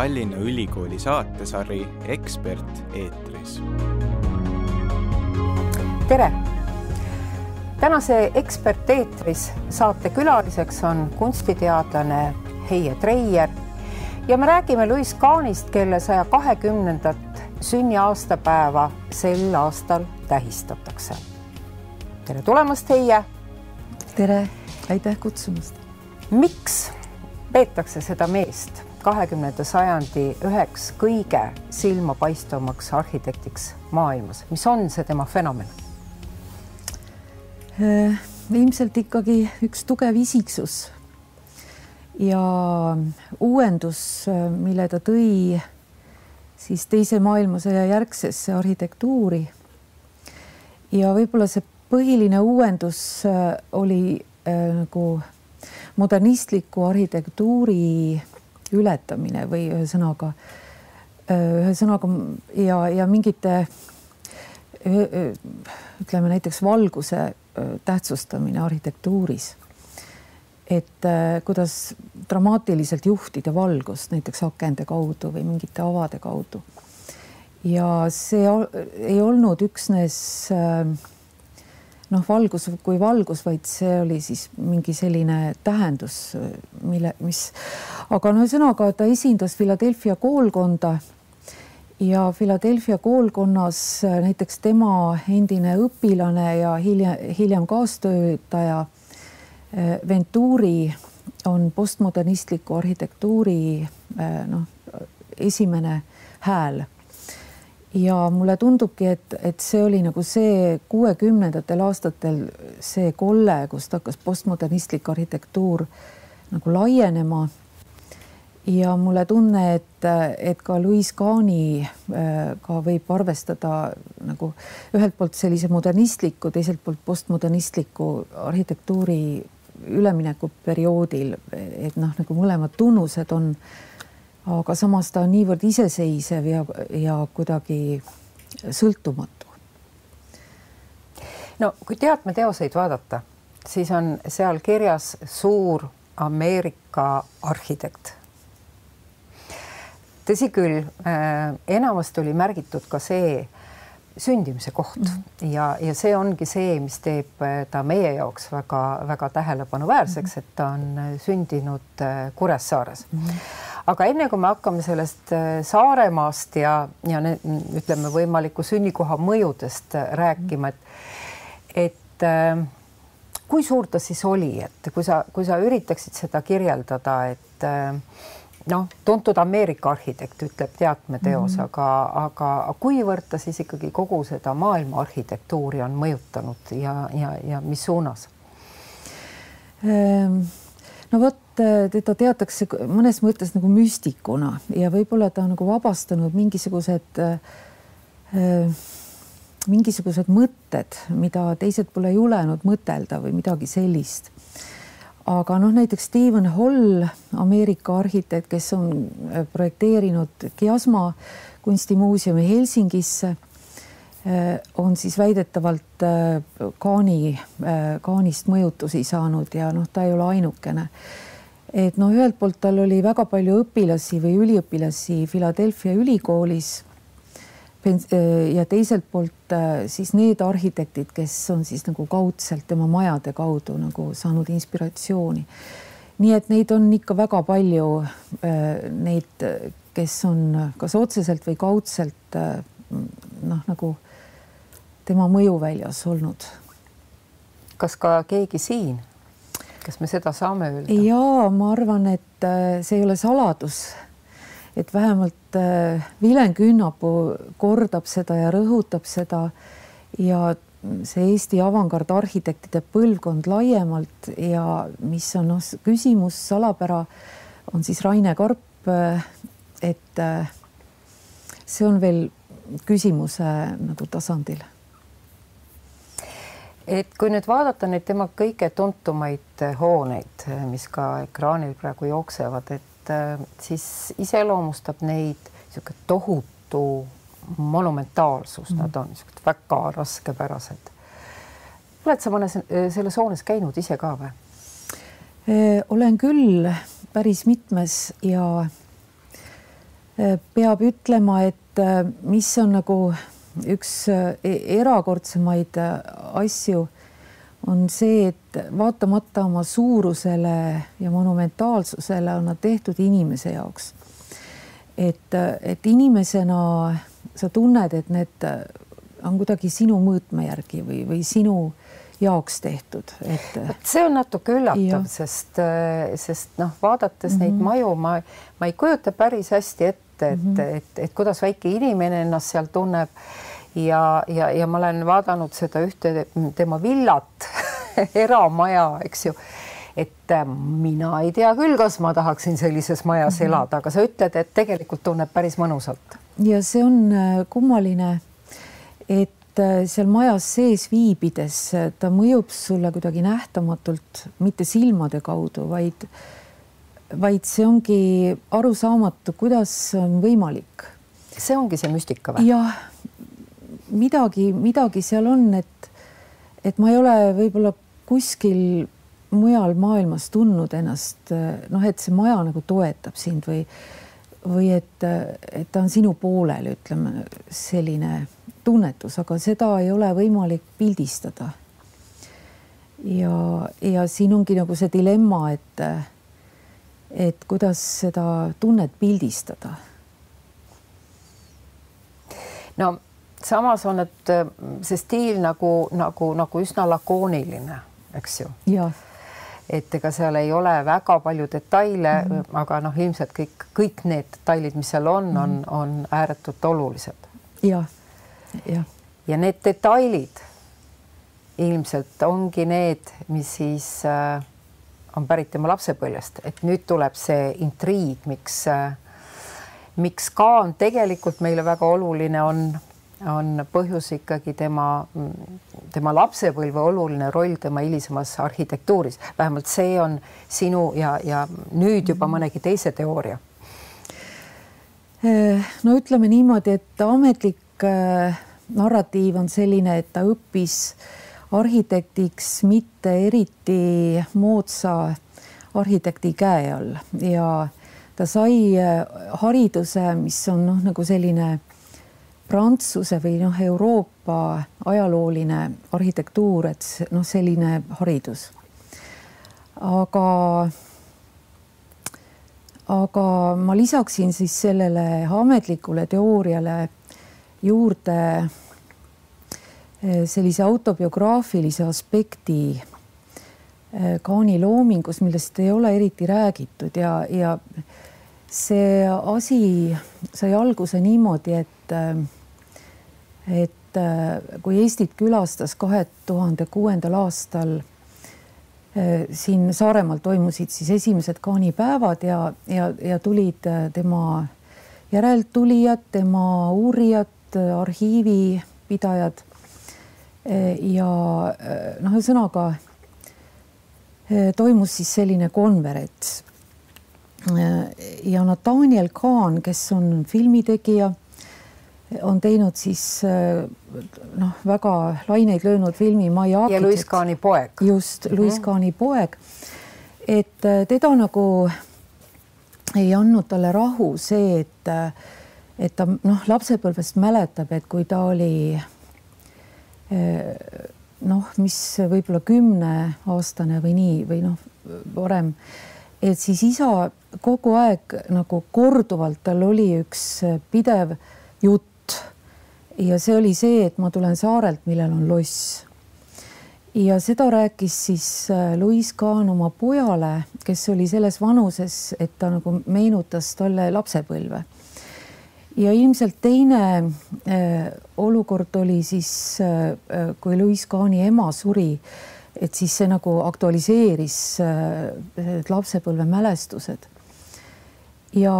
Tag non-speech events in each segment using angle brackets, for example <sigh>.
Tallinna Ülikooli saatesari Ekspert eetris. tere! tänase Ekspert eetris saate külaliseks on kunstiteadlane Heie Treier ja me räägime Louis Kahnist, kelle saja kahekümnendat sünniaastapäeva sel aastal tähistatakse. tere tulemast, Heie! tere, aitäh kutsumast! miks peetakse seda meest kahekümnenda sajandi üheks kõige silmapaistvamaks arhitektiks maailmas, mis on see tema fenomen? Äh, ilmselt ikkagi üks tugev isiksus ja uuendus, mille ta tõi siis teise maailmasõja järgsesse arhitektuuri. ja võib-olla see põhiline uuendus äh, oli äh, nagu modernistliku arhitektuuri ületamine või ühesõnaga, ühesõnaga ja, ja mingite ütleme näiteks valguse tähtsustamine arhitektuuris. et kuidas dramaatiliselt juhtida valgust näiteks akende kaudu või mingite avade kaudu. ja see ei olnud üksnes äh, noh, valgus kui valgus, vaid see oli siis mingi selline tähendus, mille, mis, aga no ühesõnaga ta esindas Philadelphia koolkonda ja Philadelphia koolkonnas näiteks tema endine õpilane ja hiljem, hiljem kaastöötaja eh, Venturi on postmodernistliku arhitektuuri eh, noh, esimene hääl ja mulle tundubki, et, et see oli nagu see kuuekümnendatel aastatel see kolle, kust hakkas postmodernistlik arhitektuur nagu laienema. ja mulle tunne, et, et ka Louis Kahni äh, võib arvestada nagu ühelt poolt sellise modernistliku, teiselt poolt postmodernistliku arhitektuuri üleminekuperioodil, et noh, nagu mõlemad tunnused on aga samas ta on niivõrd iseseisev ja, ja kuidagi sõltumatu. no kui teatmeteoseid vaadata, siis on seal kirjas suur Ameerika arhitekt. tõsi küll äh,, enamasti oli märgitud ka see sündimise koht mm -hmm. ja, ja see ongi see, mis teeb äh, ta meie jaoks väga-väga tähelepanuväärseks, et ta on äh, sündinud Kuressaares mm. -hmm aga enne kui me hakkame sellest äh, Saaremaast ja, ja ne, ütleme võimaliku sünnikoha mõjudest äh, rääkima, et, et äh, kui suur ta siis oli, et kui sa, kui sa üritaksid seda kirjeldada, et noh, tuntud Ameerika arhitekt ütleb teatmeteos mm, -hmm. aga, aga kuivõrd ta siis ikkagi kogu seda maailma arhitektuuri on mõjutanud ja, ja, ja mis suunas? Ehm, no vot, teda teatakse mõnes mõttes nagu müstikuna ja võib-olla ta on nagu vabastanud mingisugused äh, mingisugused mõtted, mida teised pole julenud mõtelda või midagi sellist. aga noh, näiteks Stephen Hall, Ameerika arhitekt, kes on äh, projekteerinud Kiasma kunstimuuseumi Helsingisse on siis väidetavalt Kaani, Kaanist mõjutusi saanud ja noh, ta ei ole ainukene et noh, ühelt poolt tal oli väga palju õpilasi või üliõpilasi Philadelphia ülikoolis. Äh, ja teiselt poolt äh, siis need arhitektid, kes on siis nagu kaudselt tema majade kaudu nagu saanud inspiratsiooni. nii et neid on ikka väga palju, äh, neid, kes on kas otseselt või kaudselt noh, nagu tema mõjuväljas olnud. kas ka keegi siin kas me seda saame öelda? ja ma arvan, et äh, see ei ole saladus. et vähemalt Vilen äh, Künnapuu kordab seda ja rõhutab seda ja see Eesti avangardarhitektide põlvkond laiemalt ja mis on noh, küsimus, salapära on siis Raine Karp. Äh, et see on veel küsimuse nagu tasandil et kui nüüd vaadata neid tema kõige tuntumaid eh, hooneid, eh, mis ka ekraanil praegu jooksevad, et eh, siis iseloomustab neid niisugune tohutu monumentaalsus mm, -hmm. nad on niisugused väga raskepärased. oled sa mõnes selles hoones käinud ise ka või? olen küll päris mitmes ja peab ütlema, et mis on nagu üks erakordsemaid asju, on see, et vaatamata oma suurusele ja monumentaalsusele on nad tehtud inimese jaoks. et, et inimesena sa tunned, et need on kuidagi sinu mõõtme järgi või, või sinu jaoks tehtud, et. see on natuke üllatav, sest, sest noh, vaadates mm -hmm. neid maju, ma, ma ei kujuta päris hästi ette, et mm, -hmm. et, et, et kuidas väike inimene ennast seal tunneb. ja, ja, ja ma olen vaadanud seda ühte tema villat <laughs> eramaja, eks ju et mina ei tea küll, kas ma tahaksin sellises majas mm -hmm. elada, aga sa ütled, et tegelikult tunneb päris mõnusalt. ja see on äh, kummaline et äh, seal majas sees viibides äh, ta mõjub sulle kuidagi nähtamatult, mitte silmade kaudu, vaid, vaid see ongi arusaamatu, kuidas on võimalik. see ongi see müstika või? jah, midagi, midagi seal on, et, et ma ei ole võib-olla kuskil mujal maailmas tundnud ennast noh, et see maja nagu toetab sind või, või et, et ta on sinu poolel, ütleme selline tunnetus, aga seda ei ole võimalik pildistada. ja, ja siin ongi nagu see dilemma, et, et kuidas seda tunnet pildistada. no samas on, et see stiil nagu, nagu, nagu üsna lakooniline, eks ju. jah et ega seal ei ole väga palju detaile mm, -hmm. aga noh, ilmselt kõik, kõik need detailid, mis seal on mm, -hmm. on, mhm. on ääretult olulised. jah ja, ja need detailid ilmselt ongi need, mis siis äh, on pärit tema lapsepõlvest, et nüüd tuleb see intriig, miks äh,, miks Kaan tegelikult meile väga oluline on, on põhjus ikkagi tema, tema lapsepõlve oluline roll tema hilisemas arhitektuuris, vähemalt see on sinu ja, ja nüüd juba mõnegi teise teooria. Äh, no ütleme niimoodi, et ametlik Äh, narratiiv on selline, et ta õppis arhitektiks mitte eriti moodsa arhitekti käe all ja ta sai äh, hariduse, mis on noh, nagu selline Prantsuse või noh, Euroopa ajalooline arhitektuur, et noh, selline haridus. aga, aga ma lisaksin siis sellele ametlikule teooriale juurde sellise autobiograafilise aspekti eh, Kaani loomingus, millest ei ole eriti räägitud ja, ja see asi sai alguse niimoodi, et, eh, et kui Eestit külastas kahe tuhande kuuendal aastal siin Saaremaal toimusid siis esimesed kaanipäevad ja, ja, ja tulid tema järeltulijad, tema uurijad, arhiivipidajad ja äh, noh, ühesõnaga toimus siis selline konverents. ja Nathaniel Kahn, kes on filmitegija, on teinud siis noh, väga laineid löönud filmi Mai Aakit. ja Louis Kahni poeg. just mm, -hmm. Louis Kahni poeg. et teda nagu ei andnud talle rahu see, et et ta noh, lapsepõlvest mäletab, et kui ta oli noh, mis võib-olla kümneaastane või nii või noh, varem, et siis isa kogu aeg nagu korduvalt, tal oli üks pidev jutt. Ja see oli see, et ma tulen saarelt, millel on loss. ja seda rääkis siis eh, Louis Kahn oma pojale, kes oli selles vanuses, et ta nagu meenutas talle lapsepõlve ja ilmselt teine äh, olukord oli siis äh,, kui Louis Kahni ema suri, et siis see nagu aktualiseeris äh, lapsepõlve mälestused. ja,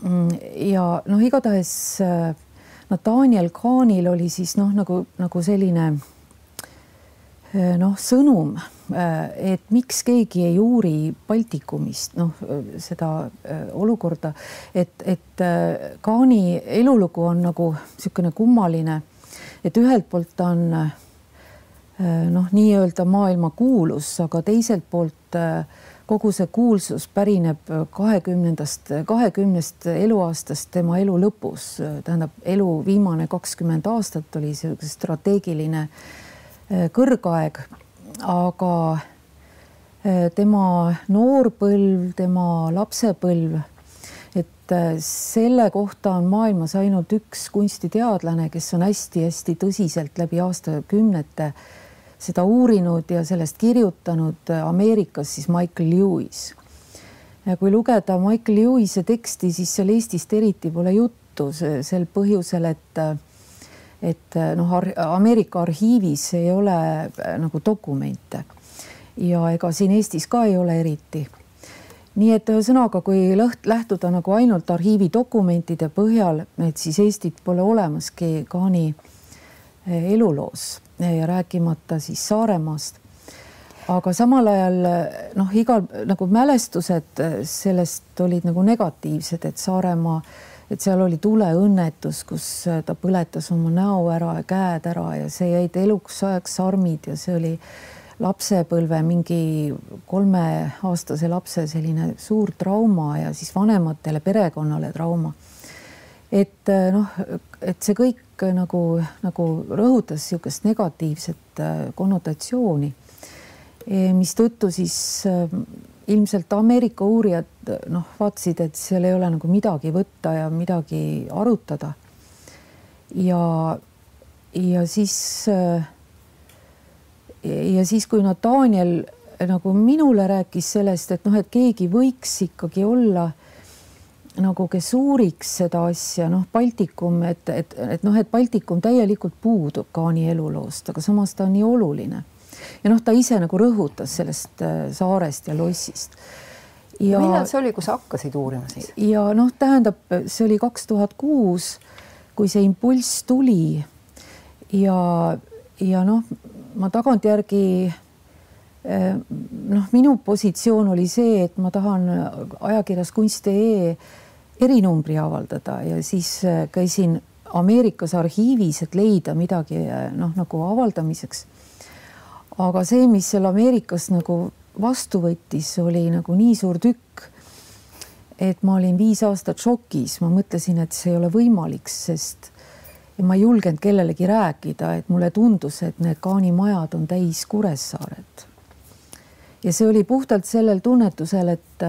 mm, ja noh, igatahes äh, Nathaniel Kahnil oli siis noh, nagu, nagu selline äh, noh, sõnum Äh, et miks keegi ei uuri Baltikumist, noh seda äh, olukorda, et, et Kaani elulugu on nagu niisugune kummaline, et ühelt poolt ta on noh, nii-öelda maailmakuulus, aga teiselt poolt kogu see kuulsus pärineb kahekümnendast, kahekümnest eluaastast tema elu lõpus, tähendab elu viimane kakskümmend aastat oli see strateegiline äh, kõrgaeg, aga äh, tema noorpõlv, tema lapsepõlv, et äh, selle kohta on maailmas ainult üks kunstiteadlane, kes on hästi-hästi tõsiselt läbi aastakümnete äh, seda uurinud ja sellest kirjutanud Ameerikas siis Michael Lewis. ja kui lugeda Michael Lewise teksti, siis seal Eestist eriti pole juttu sel põhjusel, et et noh, Ameerika arhiivis ei ole äh, nagu dokumente ja ega siin Eestis ka ei ole eriti. nii et ühesõnaga, kui lõht, lähtuda nagu ainult arhiivi dokumentide põhjal, et siis Eestit pole olemaski Kaani äh, eluloos ja rääkimata siis Saaremaast. aga samal ajal noh, igal nagu mälestused sellest olid nagu negatiivsed, et Saaremaa, et seal oli tuleõnnetus, kus ta põletas oma näo ära ja käed ära ja see jäid eluks ajaks sarmid ja see oli lapsepõlve mingi kolmeaastase lapse selline suur trauma ja siis vanematele perekonnale trauma. et noh, et see kõik nagu, nagu rõhutas niisugust negatiivset äh, konnotatsiooni, e, mistõttu siis äh, ilmselt Ameerika uurijad noh, vaatasid, et seal ei ole nagu midagi võtta ja midagi arutada. ja, ja siis äh, ja siis, kui Nathaniel nagu minule rääkis sellest, et noh, et keegi võiks ikkagi olla nagu, kes uuriks seda asja, noh, Baltikum, et, et, et noh, et Baltikum täielikult puudub Kaani eluloost, aga samas ta on nii oluline. Ja noh, ta ise nagu rõhutas sellest äh, saarest ja lossist. ja millal see oli, kui sa hakkasid uurima siis? ja noh, tähendab, see oli kaks tuhat kuus, kui see impulss tuli ja, ja noh, ma tagantjärgi äh, noh, minu positsioon oli see, et ma tahan ajakirjas kunst.ee erinumbri avaldada ja siis äh, käisin Ameerikas arhiivis, et leida midagi noh, nagu avaldamiseks. Aga see, mis seal Ameerikas nagu vastu võttis, oli nagu nii suur tükk, et ma olin viis aastat šokis, ma mõtlesin, et see ei ole võimalik, sest ma ei julgenud kellelegi rääkida, et mulle tundus, et need kaanimajad on täis Kuressaaret. ja see oli puhtalt sellel tunnetusel, et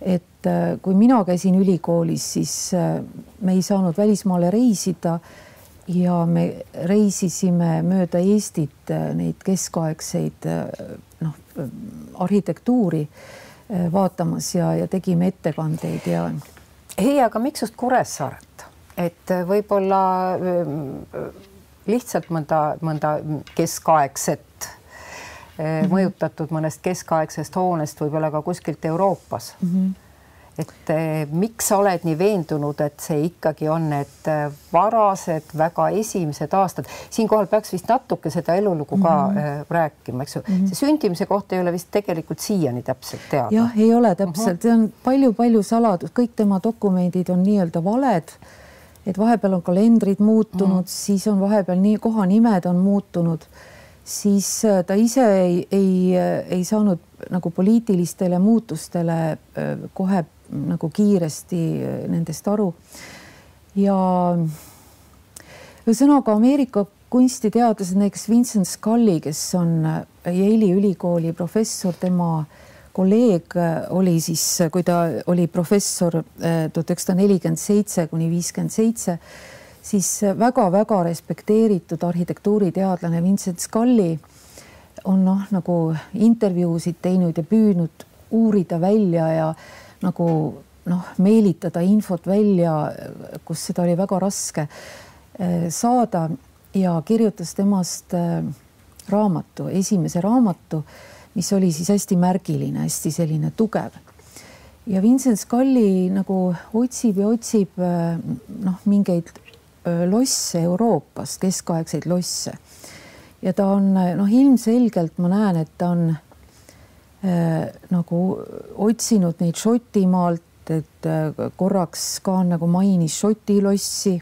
et äh, kui mina käisin ülikoolis, siis äh, me ei saanud välismaale reisida ja me reisisime mööda Eestit äh, neid keskaegseid noh, arhitektuuri vaatamas ja, ja tegime ettekandeid ja. ei, aga miks just Kuressaaret, et võib-olla lihtsalt mõnda, mõnda keskaegset -hmm. mõjutatud mõnest keskaegsest hoonest, võib-olla ka kuskilt Euroopas mm. -hmm et eh, miks sa oled nii veendunud, et see ikkagi on need eh, varased, väga esimesed aastad, siinkohal peaks vist natuke seda elulugu ka mm -hmm. rääkima, eks ju mm. -hmm. see sündimise kohta ei ole vist tegelikult siiani täpselt teada. jah, ei ole täpselt uh, -huh. see on palju-palju saladus, kõik tema dokumendid on nii-öelda valed. et vahepeal on kalendrid muutunud mm, -hmm. siis on vahepeal nii kohanimed on muutunud siis ta ise ei, ei, ei saanud nagu poliitilistele muutustele kohe nagu kiiresti nendest aru. ja ühesõnaga Ameerika kunstiteadlased, näiteks Vincent Scully, kes on Yale'i ülikooli professor, tema kolleeg oli siis, kui ta oli professor tuhat üheksasada nelikümmend seitse kuni viiskümmend seitse siis väga-väga respekteeritud arhitektuuriteadlane Vincent Scully on noh, nagu intervjuusid teinud ja püüdnud uurida välja ja nagu noh, meelitada infot välja, kus seda oli väga raske eh, saada ja kirjutas temast eh, raamatu, esimese raamatu, mis oli siis hästi märgiline, hästi selline tugev. ja Vincent Scully nagu otsib ja otsib eh, noh, mingeid losse Euroopast, keskaegseid losse. ja ta on noh, ilmselgelt ma näen, et ta on nagu otsinud neid Šotimaalt, et äh, korraks ka nagu mainis Šoti lossi,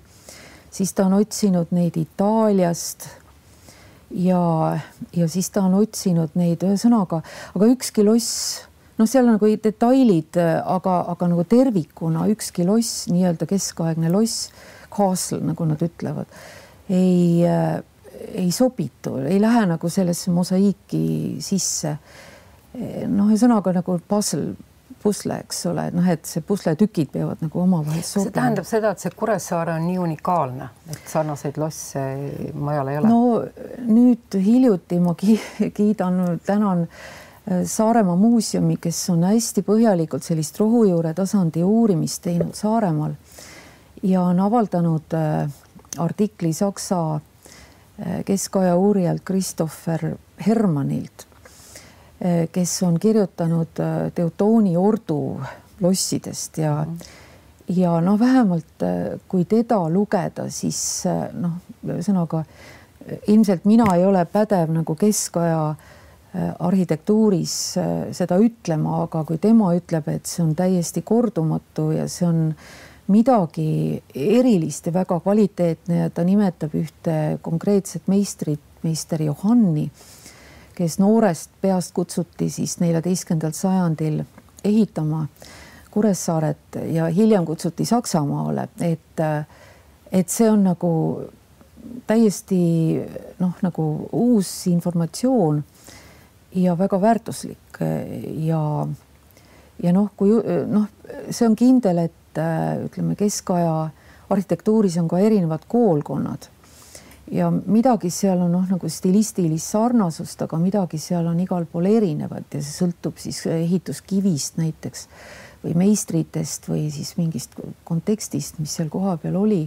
siis ta on otsinud neid Itaaliast ja, ja siis ta on otsinud neid, ühesõnaga, aga ükski loss noh, seal on nagu detailid, aga, aga nagu tervikuna ükski loss, nii-öelda keskaegne loss, castle, nagu nad ütlevad, ei äh, ei sobitu, ei lähe nagu sellesse mosaiiki sisse. Noh, ühesõnaga nagu puzzle, pusle, eks ole, noh, et see pusletükid peavad nagu omavahel sobima. see tähendab seda, et see Kuressaare on nii unikaalne, et sarnaseid losse mujal ei ole? no nüüd hiljuti ma kiidan, tänan äh, Saaremaa muuseumi, kes on hästi põhjalikult sellist rohujuure tasandi uurimist teinud Saaremaal ja on avaldanud äh, artikli Saksa keskaja uurijalt Christopher Hermanilt, äh, kes on kirjutanud äh, Teutooni ordu lossidest ja mm. ja noh, vähemalt kui teda lugeda, siis noh, ühesõnaga ilmselt mina ei ole pädev nagu keskaja arhitektuuris seda ütlema, aga kui tema ütleb, et see on täiesti kordumatu ja see on midagi erilist ja väga kvaliteetne ja ta nimetab ühte konkreetset meistrit, meister Johanni, kes noorest peast kutsuti siis neljateistkümnendal sajandil ehitama Kuressaaret ja hiljem kutsuti Saksamaale, et, et see on nagu täiesti noh, nagu uus informatsioon ja väga väärtuslik. Ja ja noh, kui noh, see on kindel, et ütleme, keskaja arhitektuuris on ka erinevad koolkonnad ja midagi seal on noh, nagu stilistilist sarnasust, aga midagi seal on igal pool erinevat ja see sõltub siis ehituskivist näiteks või meistritest või siis mingist kontekstist, mis seal kohapeal oli.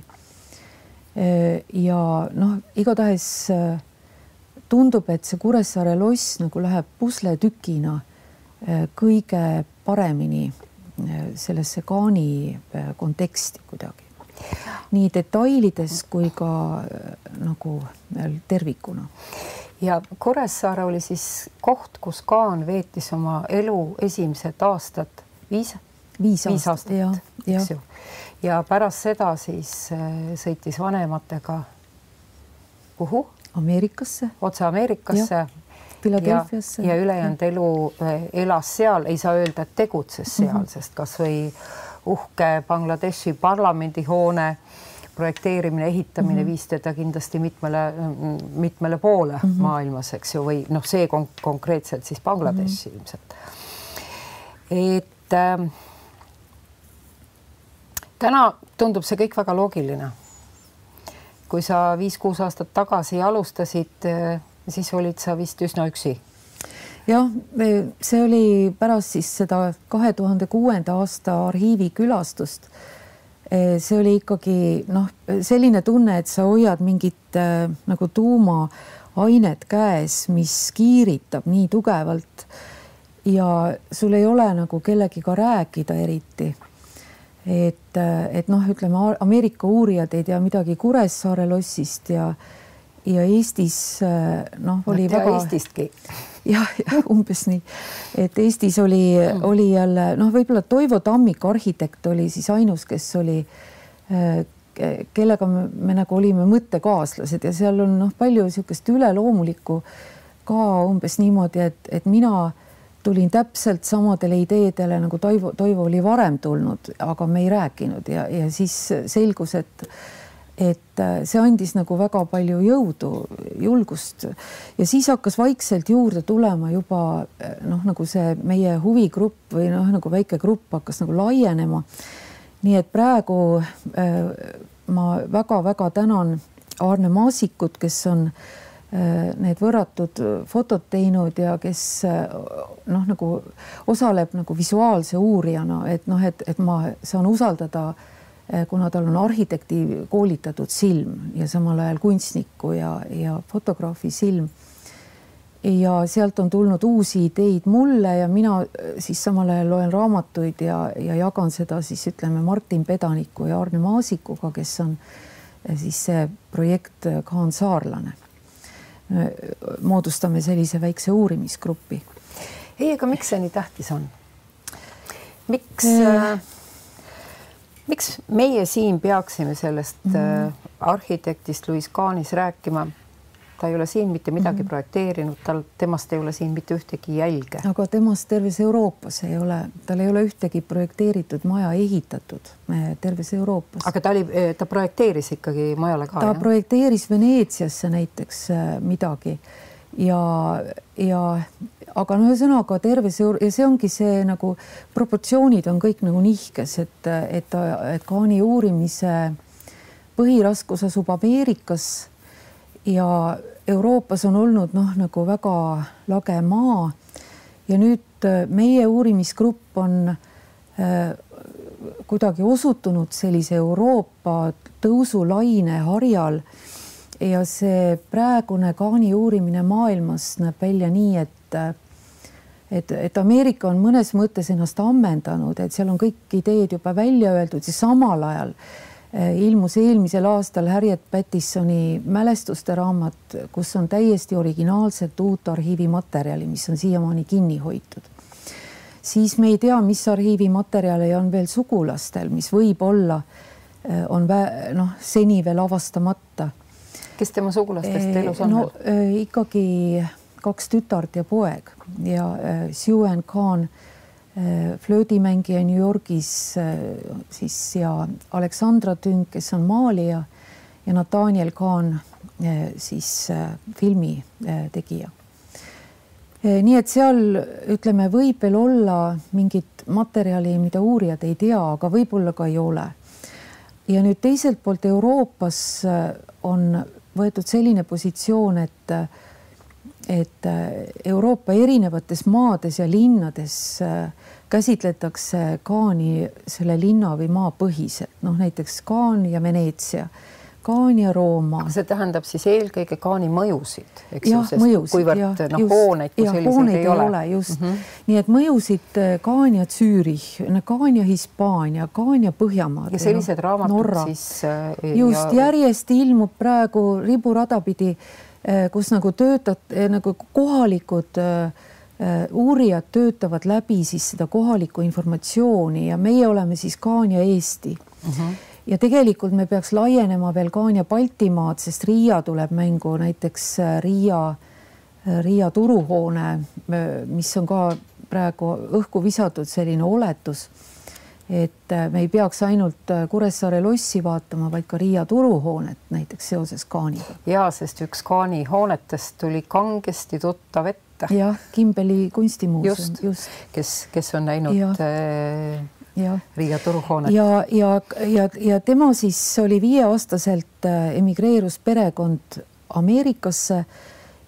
Äh, ja noh, igatahes äh, tundub, et see Kuressaare loss nagu läheb pusletükina kõige paremini sellesse kaani äh, konteksti kuidagi. Nii detailides kui ka äh, nagu äh, tervikuna. ja Kuressaare oli siis koht, kus Kaan veetis oma elu esimesed aastad, viis, viis, viis aastat, eks ju. ja pärast seda siis sõitis vanematega kuhu? Ameerikasse. otse Ameerikasse Philadelphiasse. ja, ja ülejäänud elu elas seal, ei saa öelda, et tegutses seal mm, -hmm. sest kasvõi uhke Bangladeshi parlamendihoone projekteerimine, ehitamine mm -hmm. viis teda kindlasti mitmele, mitmele poole mm -hmm. maailmas, eks ju, või noh, see kon konkreetselt siis Bangladeshi mm -hmm. ilmselt. et äh, täna tundub see kõik väga loogiline. kui sa viis-kuus aastat tagasi alustasid äh, siis olid sa vist üsna üksi. Jah, see oli pärast siis seda kahe tuhande kuuenda aasta arhiivi külastust. Eh, see oli ikkagi noh, selline tunne, et sa hoiad mingit äh, nagu tuumaainet käes, mis kiiritab nii tugevalt ja sul ei ole nagu kellegiga rääkida eriti et, äh, et noh, ütleme Ameerika uurijad ei tea midagi Kuressaare lossist ja ja Eestis äh, noh, oli no, väga. Eestistki. <laughs> jah, jah, umbes nii, et Eestis oli mm., oli jälle noh, võib-olla Toivo Tammik, arhitekt, oli siis ainus, kes oli, äh, kellega me, me nagu olime mõttekaaslased ja seal on noh, palju niisugust üleloomulikku ka umbes niimoodi, et, et mina tulin täpselt samadele ideedele nagu Toivo, Toivo oli varem tulnud, aga me ei rääkinud ja, ja siis selgus, et et äh, see andis nagu väga palju jõudu, julgust ja siis hakkas vaikselt juurde tulema juba äh, noh, nagu see meie huvigrupp või noh, nagu väike grupp hakkas nagu laienema. nii et praegu äh, ma väga-väga tänan Aarne Maasikut, kes on need võrratud fotod teinud ja kes noh, nagu osaleb nagu visuaalse uurijana, et noh, et, et ma saan usaldada äh, kuna tal on arhitekti koolitatud silm ja samal ajal kunstniku ja, ja fotograafi silm. ja sealt on tulnud uusi ideid mulle ja mina eh, siis samal ajal loen raamatuid ja, ja jagan seda siis ütleme Martin Pedaniku ja Arne Maasikuga, kes on eh, siis see projekt Kaan Saarlane. moodustame sellise väikse uurimisgrupi. ei, aga miks see nii tähtis on? miks äh miks meie siin peaksime sellest mm. arhitektist Louis Kahnis rääkima? ta ei ole siin mitte midagi mm -hmm. projekteerinud, tal, temast ei ole siin mitte ühtegi jälge. aga temast terves Euroopas ei ole, tal ei ole ühtegi projekteeritud maja ehitatud eh, terves Euroopas. aga ta oli, eh, ta projekteeris ikkagi majale ka? ta jah? projekteeris Veneetsiasse näiteks midagi ja, ja aga no ühesõnaga terves Euro- ja see ongi see nagu proportsioonid on kõik nagu nihkes, et, et, et Kaani uurimise põhiraskus asub Ameerikas ja Euroopas on olnud noh, nagu väga lage maa. Ja nüüd äh, meie uurimisgrupp on äh, kuidagi osutunud sellise Euroopa tõusulaine harjal. Ja see praegune kaani uurimine maailmas näeb välja nii, et et, et Ameerika on mõnes mõttes ennast ammendanud, et seal on kõik ideed juba välja öeldud ja samal ajal Eh, ilmus eelmisel aastal Harriet Pattisoni mälestuste raamat, kus on täiesti originaalset uut arhiivimaterjali, mis on siiamaani kinni hoitud. siis me ei tea, mis arhiivimaterjale on veel sugulastel, mis võib-olla eh, on noh, seni veel avastamata. kes tema sugulastest eh, elus on no, veel? ikkagi kaks tütart ja poeg ja Sue and Khan Äh, flöödimängija New Yorgis äh, siis ja Aleksandra Tünk, kes on maalija ja Nathaniel äh, siis filmi tegija. nii et seal ütleme, võib veel olla mingit materjali, mida uurijad ei tea, aga võib-olla ka ei ole. ja nüüd teiselt poolt Euroopas on võetud selline positsioon, et et Euroopa erinevates maades ja linnades äh, käsitletakse Kaani selle linna või maa põhiselt, noh näiteks Kaan ja Veneetsia, Kaan ja Rooma. see tähendab siis eelkõige Kaani mõjusid, eks ju, sest kuivõrd noh, hooneid kui selliseid ei ole. ole. just mm, -hmm. nii et mõjusid äh, Kaan ja Zürich, Kaan ja Hispaania, Kaan ja Põhjamaad. ja sellised raamatud Norra. siis äh,. just ja... järjest ilmub praegu riburada pidi äh,, kus nagu töötad äh, nagu kohalikud äh, Äh, uurijad töötavad läbi siis seda kohalikku informatsiooni ja meie oleme siis Kaania Eesti uh. Mhm. -huh. ja tegelikult me peaks laienema veel Kaania Baltimaad, sest Riia tuleb mängu näiteks äh, Riia, äh, Riia turuhoone, mis on ka praegu õhku visatud selline oletus et me ei peaks ainult Kuressaare lossi vaatama, vaid ka Riia turuhoonet näiteks seoses Kaaniga. ja sest üks Kaani hoonetest tuli kangesti tuttav ette jah, Kimbeli kunstimuuseum, just, just., kes, kes on näinud ja. äh, ja. Riia turuhoonet. ja, ja, ja, ja tema siis oli viieaastaselt äh, emigreerus perekond Ameerikasse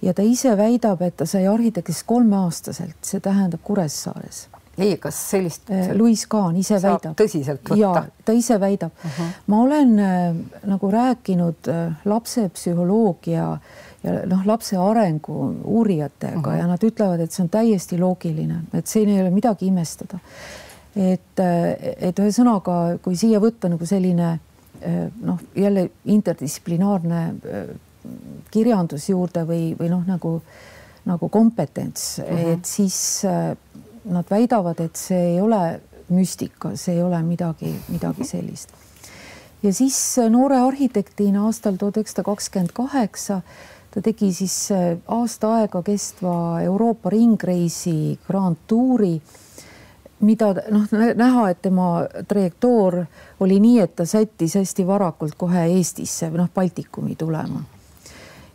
ja ta ise väidab, et ta sai arhitektiks kolmeaastaselt, see tähendab Kuressaares ei, kas sellist? Äh, Louis Kahn ise väidab. tõsiselt võtta? ta ise väidab uh. -huh. ma olen äh, nagu rääkinud äh, lapsepsühholoogia äh, ja noh, lapse arengu uurijatega uh -huh. ja nad ütlevad, et see on täiesti loogiline, et siin ei ole midagi imestada. et, et ühesõnaga, kui siia võtta nagu selline noh, jälle interdistsiplinaarne kirjandus juurde või, või noh, nagu nagu kompetents uh, -huh. et siis nad väidavad, et see ei ole müstika, see ei ole midagi, midagi sellist. ja siis noore arhitektina aastal tuhat üheksasada kakskümmend kaheksa ta tegi siis äh, aasta aega kestva Euroopa ringreisi Grand Touri, mida noh, näha, et tema trajektoor oli nii, et ta sättis hästi varakult kohe Eestisse noh, Baltikumi tulema.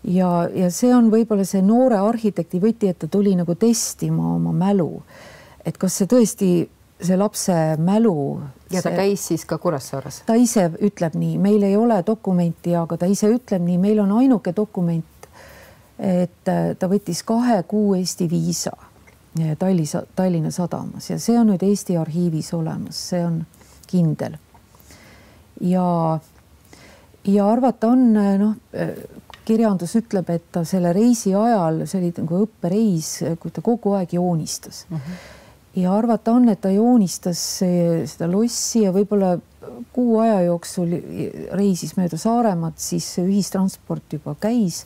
ja, ja see on võib-olla see noore arhitekti võti, et ta tuli nagu testima oma mälu, et kas see tõesti see lapse mälu. ja ta see, käis siis ka Kuressaares? ta ise ütleb nii, meil ei ole dokumenti, aga ta ise ütleb nii, meil on ainuke dokument, et äh, ta võttis kahe kuu Eesti viisa äh, Tallis, Tallinna sadamas ja see on nüüd Eesti arhiivis olemas, see on kindel. ja, ja arvata on äh, noh, kirjandus ütleb, et ta selle reisi ajal, see oli nagu õppereis, kui ta kogu aeg joonistas uh. -huh. Ja arvata on, et ta joonistas seda lossi ja võib-olla kuu aja jooksul reisis mööda Saaremaad, siis ühistransport juba käis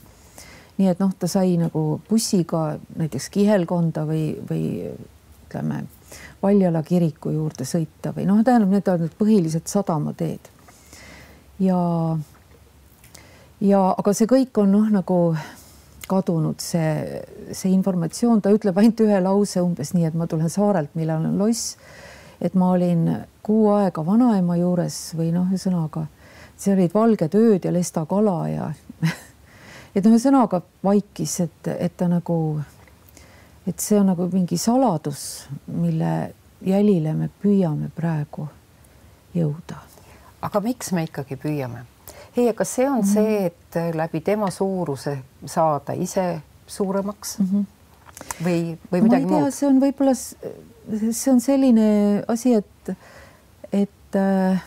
nii et noh, ta sai nagu bussiga näiteks kihelkonda või, või ütleme, Valjala kiriku juurde sõita või noh, tähendab, need on need põhilised sadamateed. ja, ja aga see kõik on noh, nagu kadunud see, see informatsioon, ta ütleb ainult ühe lause umbes nii, et ma tulen saarelt, millal on loss. et ma olin kuu aega vanaema juures või noh, ühesõnaga seal olid valged ööd ja lestakala ja <laughs> et noh, ühesõnaga vaikis, et, et ta nagu, et see on nagu mingi saladus, mille jälile me püüame praegu jõuda. aga miks me ikkagi püüame? Heie, kas see on mm -hmm. see, et läbi tema suuruse saada ise suuremaks mm -hmm. või, või midagi muud? see on võib-olla, see on selline asi, et, et äh,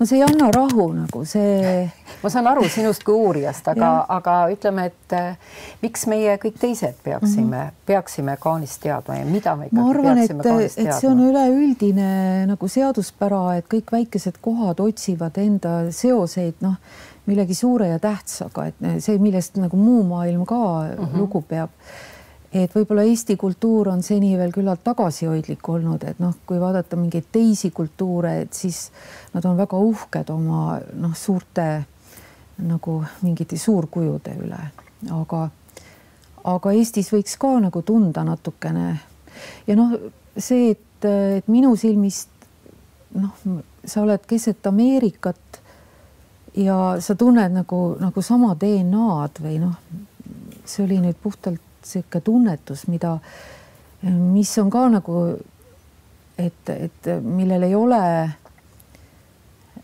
no see ei anna rahu nagu see. ma saan aru sinust kui uurijast, aga, aga ütleme, et äh, miks meie kõik teised peaksime mm, -hmm. peaksime kaanist teadma ja mida me ma arvan, et, et see on üleüldine nagu seaduspära, et kõik väikesed kohad otsivad enda seoseid, noh, millegi suure ja tähtsaga, et see, millest nagu muu maailm ka mm -hmm. lugu peab et võib-olla Eesti kultuur on seni veel küllalt tagasihoidlik olnud, et noh, kui vaadata mingeid teisi kultuure, et siis nad on väga uhked oma noh, suurte nagu mingite suurkujude üle, aga aga Eestis võiks ka nagu tunda natukene. Ja noh, see, et, et minu silmist noh, sa oled keset Ameerikat ja sa tunned nagu, nagu sama DNA-d või noh, see oli nüüd puhtalt sihuke tunnetus, mida, mis on ka nagu, et, et millel ei ole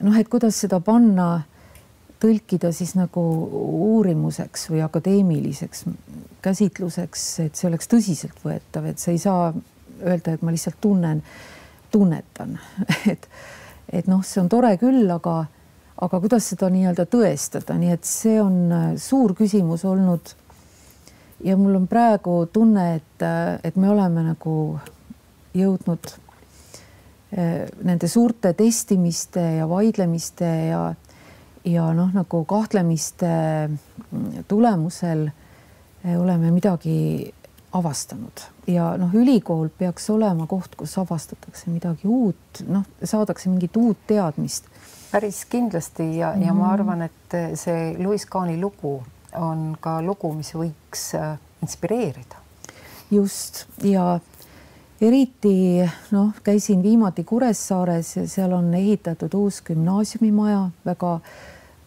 noh, et kuidas seda panna, tõlkida siis nagu uurimuseks või akadeemiliseks käsitluseks, et see oleks tõsiseltvõetav, et sa ei saa öelda, et ma lihtsalt tunnen, tunnetan, <laughs> et, et noh, see on tore küll, aga, aga kuidas seda nii-öelda tõestada, nii et see on suur küsimus olnud ja mul on praegu tunne, et, et me oleme nagu jõudnud eh, nende suurte testimiste ja vaidlemiste ja, ja noh, nagu kahtlemiste mm, tulemusel eh, oleme midagi avastanud ja noh, ülikool peaks olema koht, kus avastatakse midagi uut, noh, saadakse mingit uut teadmist. päris kindlasti ja mm, -hmm. ja ma mhm. arvan, et see Louis Kahni lugu on ka lugu, mis võiks äh, inspireerida. just ja eriti noh, käisin viimati Kuressaares ja seal on ehitatud uus gümnaasiumimaja, väga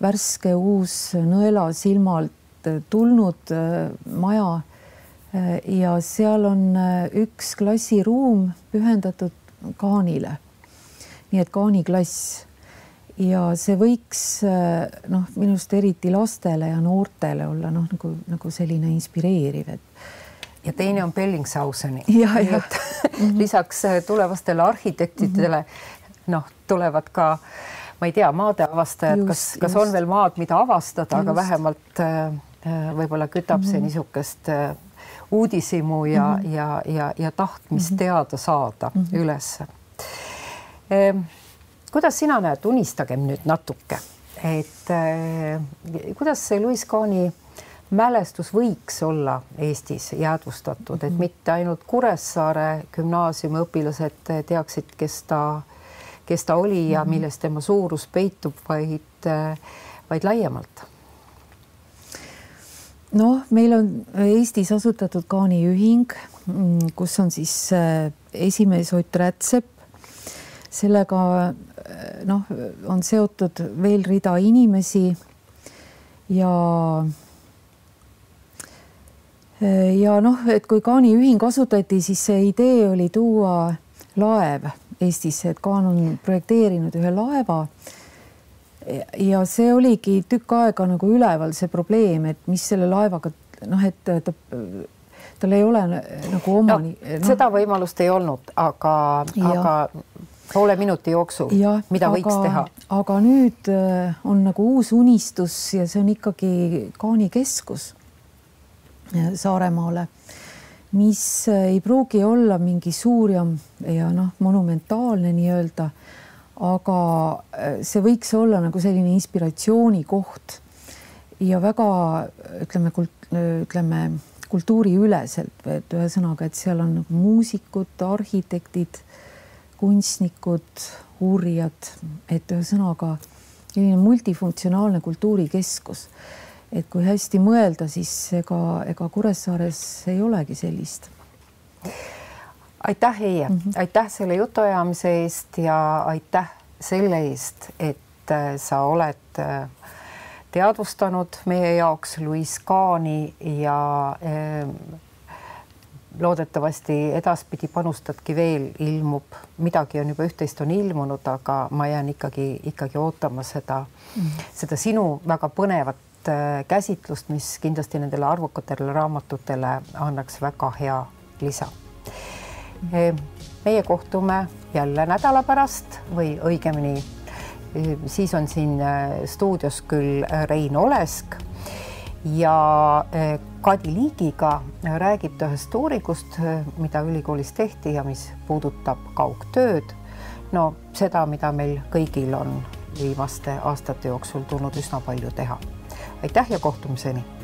värske, uus nõelasilmalt tulnud äh, maja. Äh, ja seal on üks klassiruum pühendatud kaanile. nii et kaaniklass ja see võiks noh, minu arust eriti lastele ja noortele olla noh, nagu, nagu selline inspireeriv, et ja teine on Bellingshauseni. <laughs> Mhm. <laughs> lisaks äh, tulevastele arhitektidele noh, tulevad ka ma ei tea, maadeavastajad, kas, kas just. on veel maad, mida avastada, aga vähemalt äh, võib-olla kütab mm -hmm. see mhm. niisugust äh, uudishimu ja mm, -hmm. ja, ja, ja tahtmist mm -hmm. teada saada mm -hmm. ülesse ehm, kuidas sina näed, unistagem nüüd natuke, et äh, kuidas see Louis Kahni mälestus võiks olla Eestis jäädvustatud, et mhm. mitte ainult Kuressaare gümnaasiumi õpilased teaksid, kes ta, kes ta oli ja mhm. milles tema suurus peitub, vaid, vaid laiemalt noh, meil on Eestis asutatud Kaani ühing, mm, kus on siis äh, esimees Ott Rätsep. sellega noh, on seotud veel rida inimesi ja ja noh, et kui Kaani ühing asutati, siis see idee oli tuua laev Eestisse, et Kaan on projekteerinud ühe laeva. ja see oligi tükk aega nagu üleval see probleem, et mis selle laevaga noh, et ta, tal ei ole nagu omani no,. No, seda võimalust ei olnud, aga, aga poole minuti jooksul, mida aga, võiks teha? aga nüüd äh, on nagu uus unistus ja see on ikkagi Kaani keskus äh, Saaremaale, mis äh, ei pruugi olla mingi suur ja, ja noh, monumentaalne nii-öelda, aga see võiks olla nagu selline inspiratsioonikoht ja väga ütleme ütleme kultuuriüleselt, et ühesõnaga, et seal on nagu muusikud, arhitektid kunstnikud, uurijad, et ühesõnaga selline multifunktsionaalne kultuurikeskus. et kui hästi mõelda, siis ega, ega Kuressaares ei olegi sellist. aitäh, Heie mm, -hmm. aitäh selle jutuajamise eest ja aitäh selle eest, et äh, sa oled äh, teadvustanud meie jaoks Louis Kahni ja äh, loodetavasti edaspidi panustadki veel, ilmub, midagi on juba üht-teist on ilmunud, aga ma jään ikkagi, ikkagi ootama seda mm, seda sinu väga põnevat äh, käsitlust, mis kindlasti nendele arvukatele raamatutele annaks väga hea lisa mm. meie kohtume jälle nädala pärast või õigemini e, siis on siin äh, stuudios küll Rein Olesk ja eh, Kadi Liigiga räägib ta ühest uuringust, eh, mida ülikoolis tehti ja mis puudutab kaugtööd. no seda, mida meil kõigil on viimaste aastate jooksul tulnud üsna palju teha. aitäh ja kohtumiseni